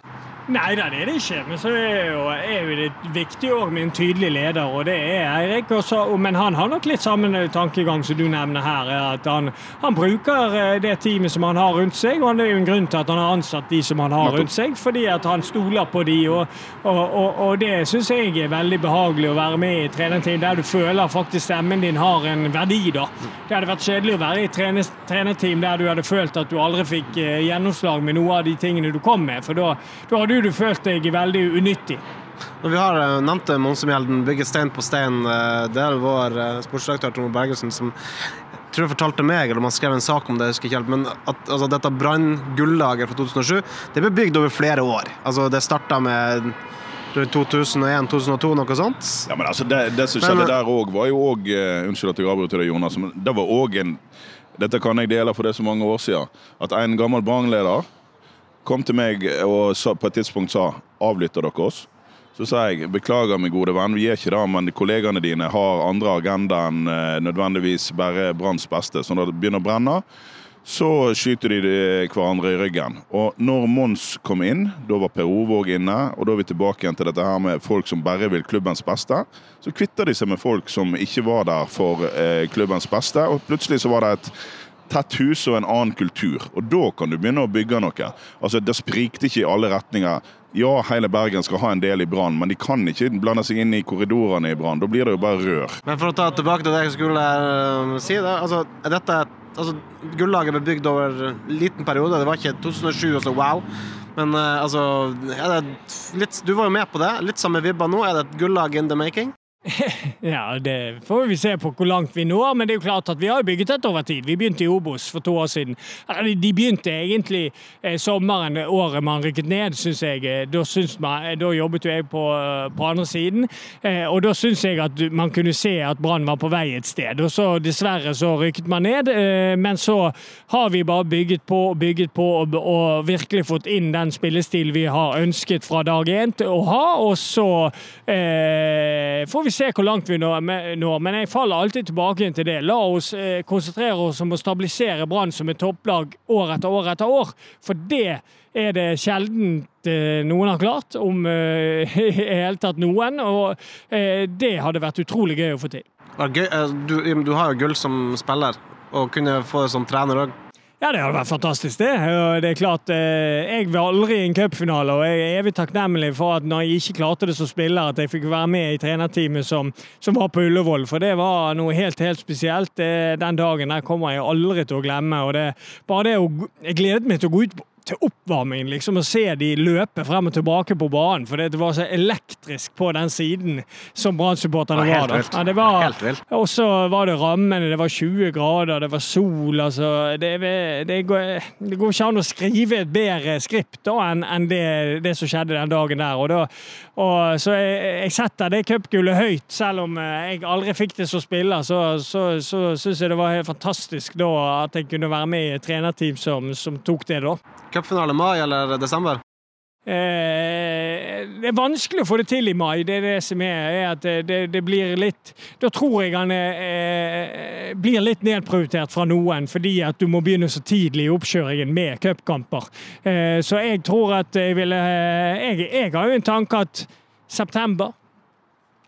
Nei da, det er det ikke. Men så er jo, er jo det viktig òg med en tydelig leder, og det er Eirik. Men han har nok litt samme tankegang som du nevner her. at Han, han bruker eh, det teamet som han har rundt seg, og det er jo en grunn til at han har ansatt de som han har rundt seg, fordi at han stoler på de, og, og, og, og det syns jeg er veldig behagelig å være med i et trenerteam der du føler faktisk stemmen din har en verdi. da. Det hadde vært kjedelig å være i et trenerteam der du hadde følt at du aldri fikk eh, gjennomslag med noe av de tingene du kom med, for da, da har du du følte deg veldig unyttig? Når vi har eh, nevnt Monsemjelden, bygget stein på stein. Eh, det er vår eh, sportsdirektør Trond Bergersen som jeg tror jeg fortalte meg, eller man skrev en sak om det, jeg husker ikke helt, men at altså, dette Brann-gullaget fra 2007 det ble bygd over flere år. Altså, det starta med 2001-2002, noe sånt. Ja, men altså, Det, det som skjedde men, der òg, var jo òg Unnskyld at jeg avbryter deg, Jonas. men det var også en Dette kan jeg dele, for det er så mange år siden. At en gammel Brann-leder kom til meg og sa, på et tidspunkt sa avlytter dere oss? Så sa jeg beklager, min gode venn, vi er ikke det, men kollegaene dine har andre agenda enn eh, nødvendigvis bare Branns beste. Så når det begynner å brenne, så skyter de hverandre i ryggen. Og når Mons kom inn, da var Per Ove òg inne, og da er vi tilbake igjen til dette her med folk som bare vil klubbens beste. Så kvitter de seg med folk som ikke var der for eh, klubbens beste, og plutselig så var det et tett hus og en annen kultur. Og da kan du begynne å bygge noe. Altså, Det sprikte ikke i alle retninger Ja, hele Bergen skal ha en del i Brann, men de kan ikke blande seg inn i korridorene i Brann. Da blir det jo bare rør. Men for å ta tilbake til det jeg skulle eh, si, da. Altså, dette altså, Gullaget ble bygd over en liten periode. Det var ikke 2007 og så wow. Men eh, altså litt, Du var jo med på det. Litt samme vibba nå. Er det et gullag in the making? Ja, det får vi se på hvor langt vi når, men det er jo klart at vi har bygget dette over tid. Vi begynte i Obos for to år siden. De begynte egentlig eh, sommeren året man rykket ned, syns jeg. Da, man, da, jobbet jo jeg på, på andre siden, eh, og da syns jeg at man kunne se at Brann var på vei et sted. Og så dessverre så rykket man ned, eh, men så har vi bare bygget på og bygget på og, og virkelig fått inn den spillestil vi har ønsket fra dag én å ha, og så eh, får vi vi se hvor langt vi når, men jeg faller alltid tilbake til det. La oss eh, konsentrere oss om å stabilisere Brann som et topplag år etter år etter år. For det er det sjelden eh, noen har klart, om eh, *laughs* i hele tatt noen. Og det hadde vært utrolig gøy å få til. Du, du har jo gull som spiller, og kunne få det som trener òg. Ja, det hadde vært fantastisk, det. Det er klart, eh, Jeg var aldri i en cupfinale, og jeg er evig takknemlig for at når jeg ikke klarte det som spiller, at jeg fikk være med i trenerteamet som, som var på Ullevål. For det var noe helt, helt spesielt. Den dagen der kommer jeg aldri til å glemme. og det, bare det å, Jeg gledet meg til å gå ut til oppvarmingen, liksom, å se de løpe frem og tilbake på banen. For det var så elektrisk på den siden som Brann-supporterne var. da. Ja, det var. Og så var det rammene, det var 20 grader, det var sol. altså. Det, det, går, det går, ikke an å skrive et bedre skript da, enn en det, det, som skjedde den dagen der. Og da, og, så jeg, jeg setter det cupgullet høyt, selv om eh, jeg aldri fikk det som spiller. Så, så, så syns jeg det var helt fantastisk da at jeg kunne være med i et trenerteam som, som tok det. da. Cupfinale mai eller desember? Eh, det er vanskelig å få det til i mai. Det er det som er, er at det, det, blir litt Da tror jeg han eh, blir litt nedprioritert fra noen, fordi at du må begynne så tidlig i oppkjøringen med cupkamper. Eh, så jeg tror at jeg ville eh, jeg, jeg har jo en tanke at september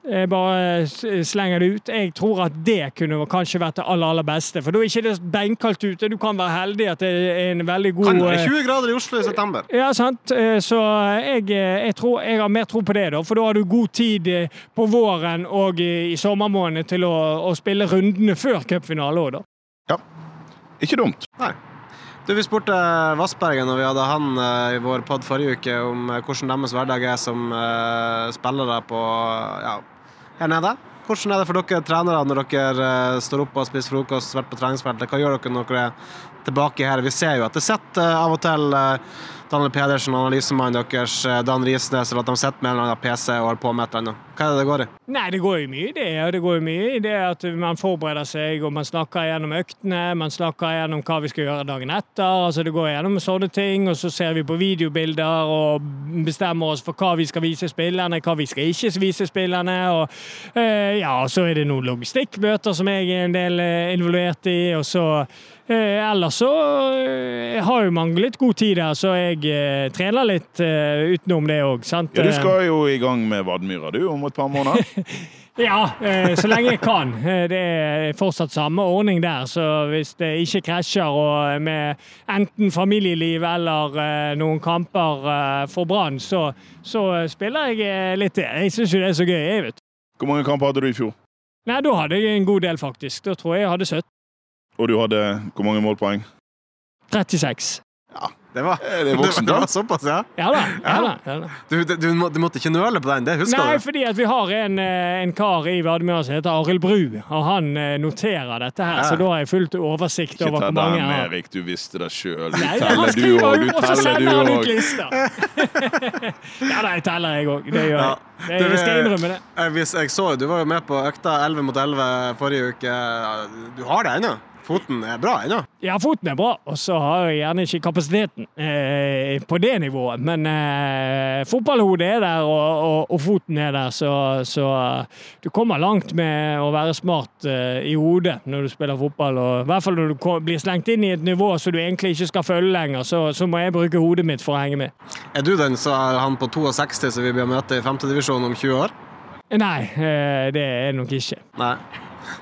jeg bare slenger det ut. Jeg tror at det kunne kanskje vært det aller, aller beste. For da er ikke det beinkaldt ute. Du kan være heldig at det er en veldig god Kan være 20 eh, grader i Oslo i september. Ja, sant. Eh, så jeg, eh, jeg, tror, jeg har mer tro på det, da. For da har du god tid på våren og i sommermånedene til å, å, spille rundene før cupfinale òg, da. Ja. Ikke dumt. Nei. Du, Vi spurte Vassbergen når vi hadde han i vår pod forrige uke om hvordan deres hverdag er som spillere på ja, her nede. Hvordan er det for dere trenere når dere eh, står opp og spiser frokost, vært på treningsfeltet? Hva gjør dere når dere er tilbake her? Vi ser jo at det sitter eh, av og til eh, Daniel Pedersen, analysemannen deres, Dan Risnes, eller at de sitter med en PC og holder på med et eller annet. Hva er det det går i? Nei, Det går jo mye i det. Det går jo mye i det at man forbereder seg, og man snakker gjennom øktene. Man snakker gjennom hva vi skal gjøre dagen etter. altså Det går gjennom sånne ting. Og så ser vi på videobilder og bestemmer oss for hva vi skal vise spillerne, hva vi skal ikke vise spillerne. og eh, ja, Så er det noen logistikkmøter som jeg er en del eh, involvert i. og så eh, Ellers så eh, har jo man litt god tid her, så jeg eh, trener litt eh, utenom det òg. Ja, du skal jo i gang med Vadmyra, du, om et par måneder? *laughs* ja, eh, så lenge jeg kan. Eh, det er fortsatt samme ordning der. Så hvis det ikke krasjer med enten familieliv eller eh, noen kamper for Brann, så, så, spiller jeg litt det. Jeg syns jo det er så gøy, jeg, vet Hvor mange kamper hadde du i fjor? Nei, Da hadde jeg en god del, faktisk. Da tror jeg jeg hadde 17. Og du hadde hvor mange målpoeng? 36. Ja, det var, det, *laughs* det, var, såpass, ja? Ja da. Ja, da, ja da. Du, du, du, måtte ikke nøle på den, det husker Nei, du? Nei, fordi at vi har en, eh, en kar i Vadmøra som heter Arild Bru, og han eh, noterer dette her, ja. så da har jeg fullt oversikt ikke over hvor mange jeg har. Erik, du visste det sjøl. Du teller du òg. Og så sender han ut lista. *laughs* ja da, jeg teller jeg òg. Det gjør jeg. Det, jeg skal innrømme det. Jeg, jeg så, du var jo med på økta 11 mot 11 forrige uke. Du har det ennå? Foten er bra ennå? Ja, foten er bra. Og så har jeg gjerne ikke kapasiteten eh, på det nivået. Men eh, fotballhodet er der, og, og, og, foten er der, så, så du kommer langt med å være smart eh, i hodet når du spiller fotball. Og, I hvert fall når du blir slengt inn i et nivå som du egentlig ikke skal følge lenger, så, så må jeg bruke hodet mitt for å henge med. Er du den som er han på 62 som vi blir møte i femtedivisjon om 20 år? Nei, eh, det er det nok ikke. Nei.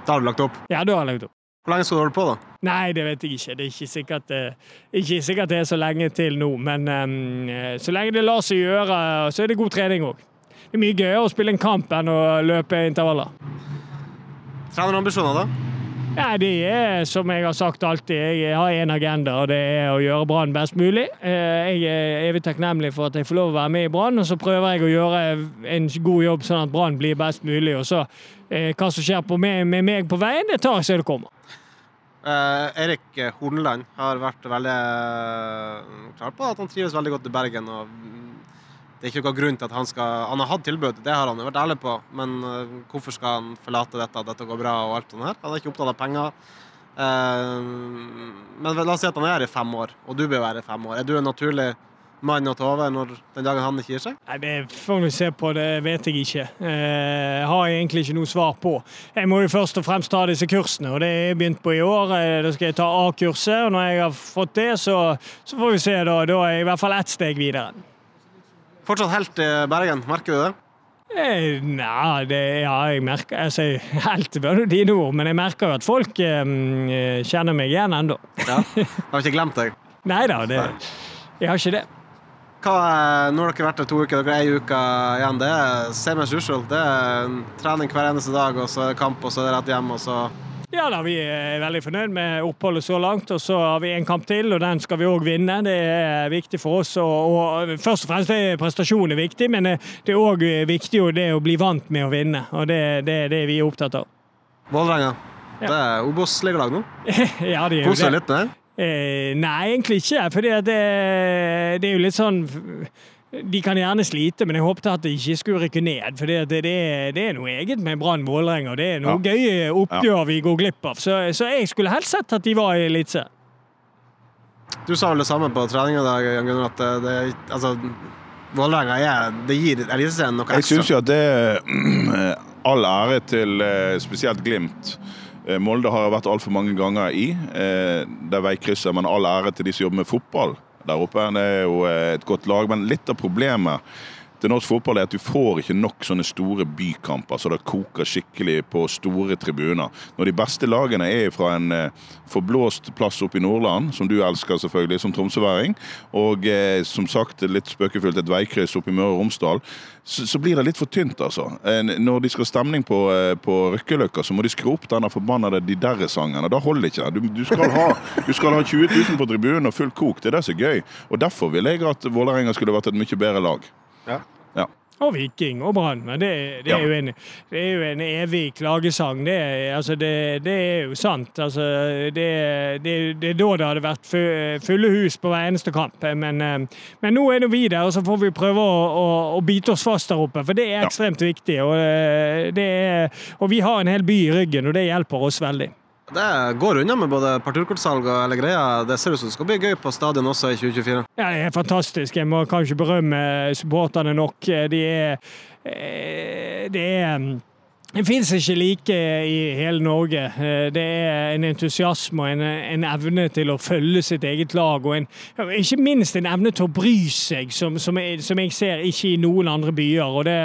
Da har du lagt opp? Ja, da har jeg lagt opp. Hvor lenge skal du holde på, da? Nei, det vet jeg ikke. Det er ikke sikkert, eh, ikke sikkert det er så lenge til nå. Men um, så lenge det lar seg gjøre, så er det god trening òg. Det er mye gøyere å spille en kamp enn å løpe intervaller. Trenerambisjoner, da? Ja, det er som jeg har sagt alltid, jeg har én agenda, og det er å gjøre Brann best mulig. Eh, Jeg er evig takknemlig for at jeg får lov å være med i Brann, og så prøver jeg å gjøre en god jobb sånn at Brann blir best mulig. Og så hva som skjer på med, meg på veien, det tar jeg så det kommer. Uh, Erik Horneland har vært veldig eh, klar på at han trives veldig godt i Bergen. og Det er ikke noen grunn til at han skal Han har hatt tilbud, det har han vært ærlig på, men uh, hvorfor skal han forlate dette, at dette går bra og alt sånt her? Han er ikke opptatt av penger. Eh, men la oss si at han er her i fem år, og du bør være i fem år. Er du en naturlig mann å ta over når den dagen han ikke gir seg? Nei, Det får vi se på, det vet jeg ikke. Eh, har jeg egentlig ikke noe svar på. Jeg må jo først og fremst ta disse kursene, og det er jeg begynt på i år. Eh, Da skal jeg ta A-kurset, og når jeg har fått det, så, så får vi se. Da Da er jeg i hvert fall ett steg videre. Fortsatt helt i Bergen, merker du det? Eh, Nei, det, ja, jeg merker altså, *laughs* Helt var det dine ord, men jeg merker jo at folk eh, kjenner meg igjen ennå. Ja. Jeg har ikke glemt deg. *laughs* Nei da, jeg har ikke det. Hva, er- nå har dere vært der to uker, dere er ei uke igjen. Det er same as usual. Det er trening hver eneste dag, og så er det kamp, og så er det rett hjem, og så Ja da, vi er veldig fornøyd med oppholdet så langt. Og så har vi en kamp til, og den skal vi òg vinne. Det er viktig for oss. Og, og først og fremst er prestasjonen viktig, men det det er òg viktig jo det å bli vant med å vinne. Og det det er det vi er opptatt av. Vålerenga. Ja. Det er Obos-ligalag nå. *laughs* ja, det er jo Koser det. litt med det? Eh, nei, egentlig ikke. For det, det er jo litt sånn De kan gjerne slite, men jeg håpet at de ikke skulle rykke ned. For det, det, det er noe eget med Brann Vålerenga. Det er noe gøye oppgjør vi går glipp av. Så, så jeg skulle helst sett at de var i Eliteserien. Du sa vel det samme på trening i dag, Jan Gunnar, at det, det altså, Vålerenga er gir Eliteserien noe Jeg ekstra. syns jo at det er *clears throat* all ære til eh, spesielt Glimt. Eh, Molde har jeg vært altfor mange ganger i. eh, Det er veikrysset, men all ære til de som jobber med fotball der oppe. Det er jo eh, et godt lag. Men litt av problemet til norsk fotball er at du får ikke nok sånne store bykamper så det koker skikkelig på store tribuner. Når de beste lagene er fra en eh, forblåst plass oppe i Nordland, som du elsker selvfølgelig som tromsøværing, og eh, som sagt litt spøkefullt et veikryss oppe i Møre og Romsdal, så, så blir det litt for tynt, altså. Eh, Når de skal ha stemning på, eh, på Røkkeløkka, så må de skru opp denne forbannede De Derre-sangen. og Da holder det ikke. Du, du, skal ha, du skal ha 20 000 på tribunen og full kok. Det er det som er gøy. Og Derfor vil jeg at Vålerenga skulle vært et mye bedre lag. Ja. Ja. Og Viking og Brann. Men det, det, er Ja. jo en, det er jo en evig klagesang. Det, altså det, det er jo sant. Altså det, det, det er da det hadde vært fulle hus på hver eneste kamp. Men, eh, men nå er det vi der, og så får vi prøve å, å, å bite oss fast der oppe. For det er Ja. ekstremt viktig. Og, eh, det er, og vi har en hel by i ryggen, og det hjelper oss veldig. Det går unna med både parturkortsalg og hele greia. Det ser ut som det skal bli gøy på stadion også i 2024. Ja, det er fantastisk. Jeg må kanskje berømme supporterne nok. De er de Det er det fins ikke like i hele Norge. Eh, Det er en entusiasme og en, en evne til å følge sitt eget lag. Og en, ikke minst en evne til å bry seg, som, som, jeg, som jeg ser ikke i noen andre byer. Og det,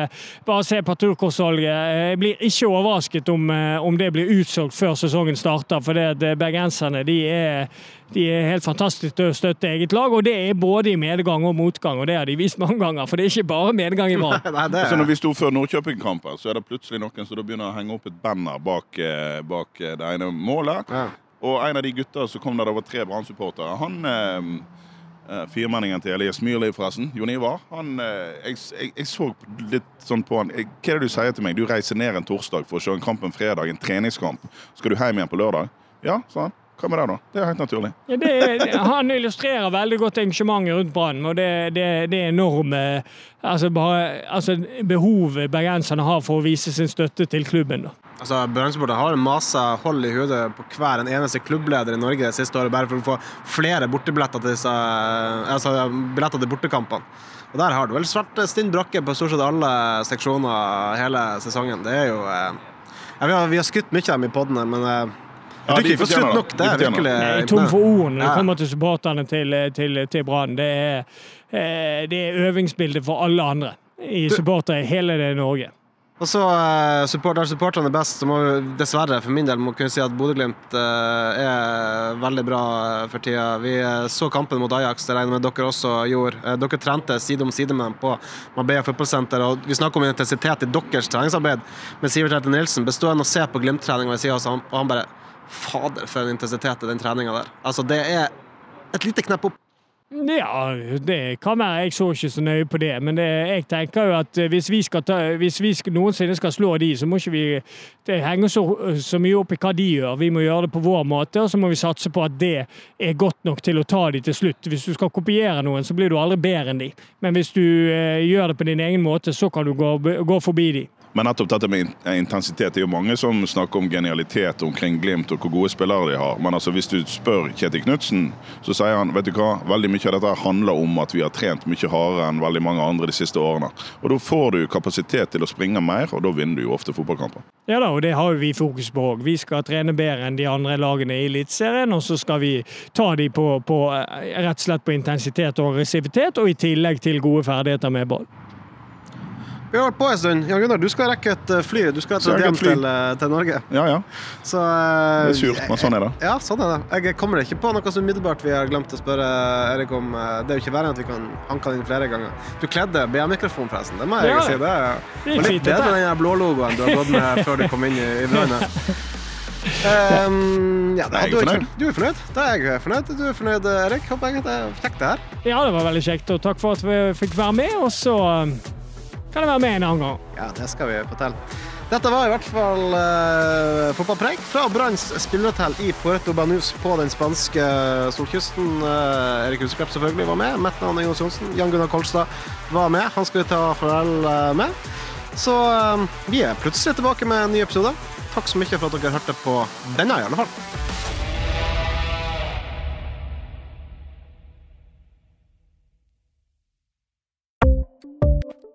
bare se parturkortsalget. Jeg blir ikke overrasket om, eh, om det blir utsolgt før sesongen starter. For det eh, bergenserne de er, de er helt fantastiske til å støtte eget lag. Og det er både i medgang og motgang, og det har de vist mange ganger. For det er ikke bare medgang i Brann. *laughs* Nei, det Så når vi sto før Nordkjøping-kampen, så er det plutselig noen som begynner å henge opp et banner bak, eh, bak eh, det ene målet. ja. Og en av de gutta som kom der det var tre Brann-supportere, han eh, eh, Firmenningen til Elias Myrli, forresten, Jon Ivar, han eh, jeg, jeg, jeg så litt sånn på han jeg, Hva er det du sier til meg? Du reiser ned en torsdag for å se en kamp en fredag, en treningskamp. Skal du hjem igjen på lørdag? Ja, sa han. Hva med det, da? Det er helt naturlig. Ja, det, han illustrerer veldig godt engasjementet rundt Brann, og det, det, det enorme altså bare, altså behovet bergenserne har for å vise sin støtte til klubben. Da. Altså, Brann-supportere har masa hold i hodet på hver en eneste klubbleder i Norge det siste året bare for å få flere bortebilletter til disse, altså, billetter til bortekampene. Og der har du vel svart stinn brakke på stort sett alle seksjoner hele sesongen. Det er jo eh, ja, vi, har, vi har skutt mye av dem i poden men eh, Ja, du de ikke for det. nok. De Det er fortjener virkelig er tom for ord når det kommer til supporterne til, til, til Brann. Det, er, eh, det er øvingsbildet for alle andre i supportere i hele det Norge. Og så uh, support, Der supporterne er best, så må vi dessverre for min del må kunne si at Bodø-Glimt uh, er veldig bra for tida. Vi så kampen mot Ajax, det regner med dere også gjorde. dere trente side om side med dem på Marbella fotballsenter. og Vi snakker om intensitet i deres treningsarbeid. med Sivert Herte Nilsen består av å se på Glimt-trening ved sida av oss, og han bare Fader, for en intensitet i den treninga der. Altså, det er et lite knepp opp. Ja, det kan være. Jeg så ikke så nøye på det. Men det, jeg tenker jo at hvis vi, ta, hvis vi skal, noensinne skal slå de, så må ikke vi Det henger så, så, mye opp i hva de gjør. Vi må gjøre det på vår måte, og så må vi satse på at det er godt nok til å ta de til slutt. Hvis du skal kopiere noen, så blir du aldri bedre enn de. Men hvis du eh, gjør det på din egen måte, så kan du gå, gå forbi de. Men nettopp dette med intensitet, det er jo mange som snakker om genialitet omkring Glimt og hvor gode spillere de har. Men altså, hvis du spør Kjetil Knutsen, så sier han vet du hva, veldig mye av dette handler om at vi har trent mye hardere enn veldig mange andre de siste årene. Og Da får du kapasitet til å springe mer, og da vinner du jo ofte fotballkamper. Ja da, og det har vi fokus på òg. Vi skal trene bedre enn de andre lagene i Eliteserien, og så skal vi ta de på, på, eh, rett og slett på intensitet og aggressivitet, og i tillegg til gode ferdigheter med ball. Vi har vært på en stund. Jan Gunnar, du skal rekke et eh, fly. Du skal hjem til, eh, til, Norge. Ja, ja. Så, det er surt, men sånn er det. Ja, sånn er det. Jeg kommer ikke på noe som umiddelbart vi har glemt å spørre Erik om. Eh, det er jo ikke verre enn at vi kan hanke inn flere ganger. Du kledde BM-mikrofonen, forresten. Det må jeg ja, si. Det er litt bedre enn den blå logoen du har gått med før du kom inn i, i brannet. Um, *laughs* ja, da, er du, er fornøyd. du er fornøyd. Da er jeg fornøyd. Du er fornøyd, Erik. Håper jeg det er kjekt, det her. Ja, det var veldig kjekt, og takk for at vi fikk være med. Og så kan det være med en annen gang. Ja, det skal vi fortelle. Dette var i hvert fall uh, fotballpreik fra Branns spillerhotell i Puerto Banus på den spanske solkysten. Uh, Erik Huseklepp selvfølgelig var med. Mitt navn er Jonas Johnsen. Jan Gunnar Kolstad var med. Han skal vi ta farvel med. Så uh, vi er plutselig tilbake med en ny episode. Takk så mye for at dere hørte på denne, i alle fall.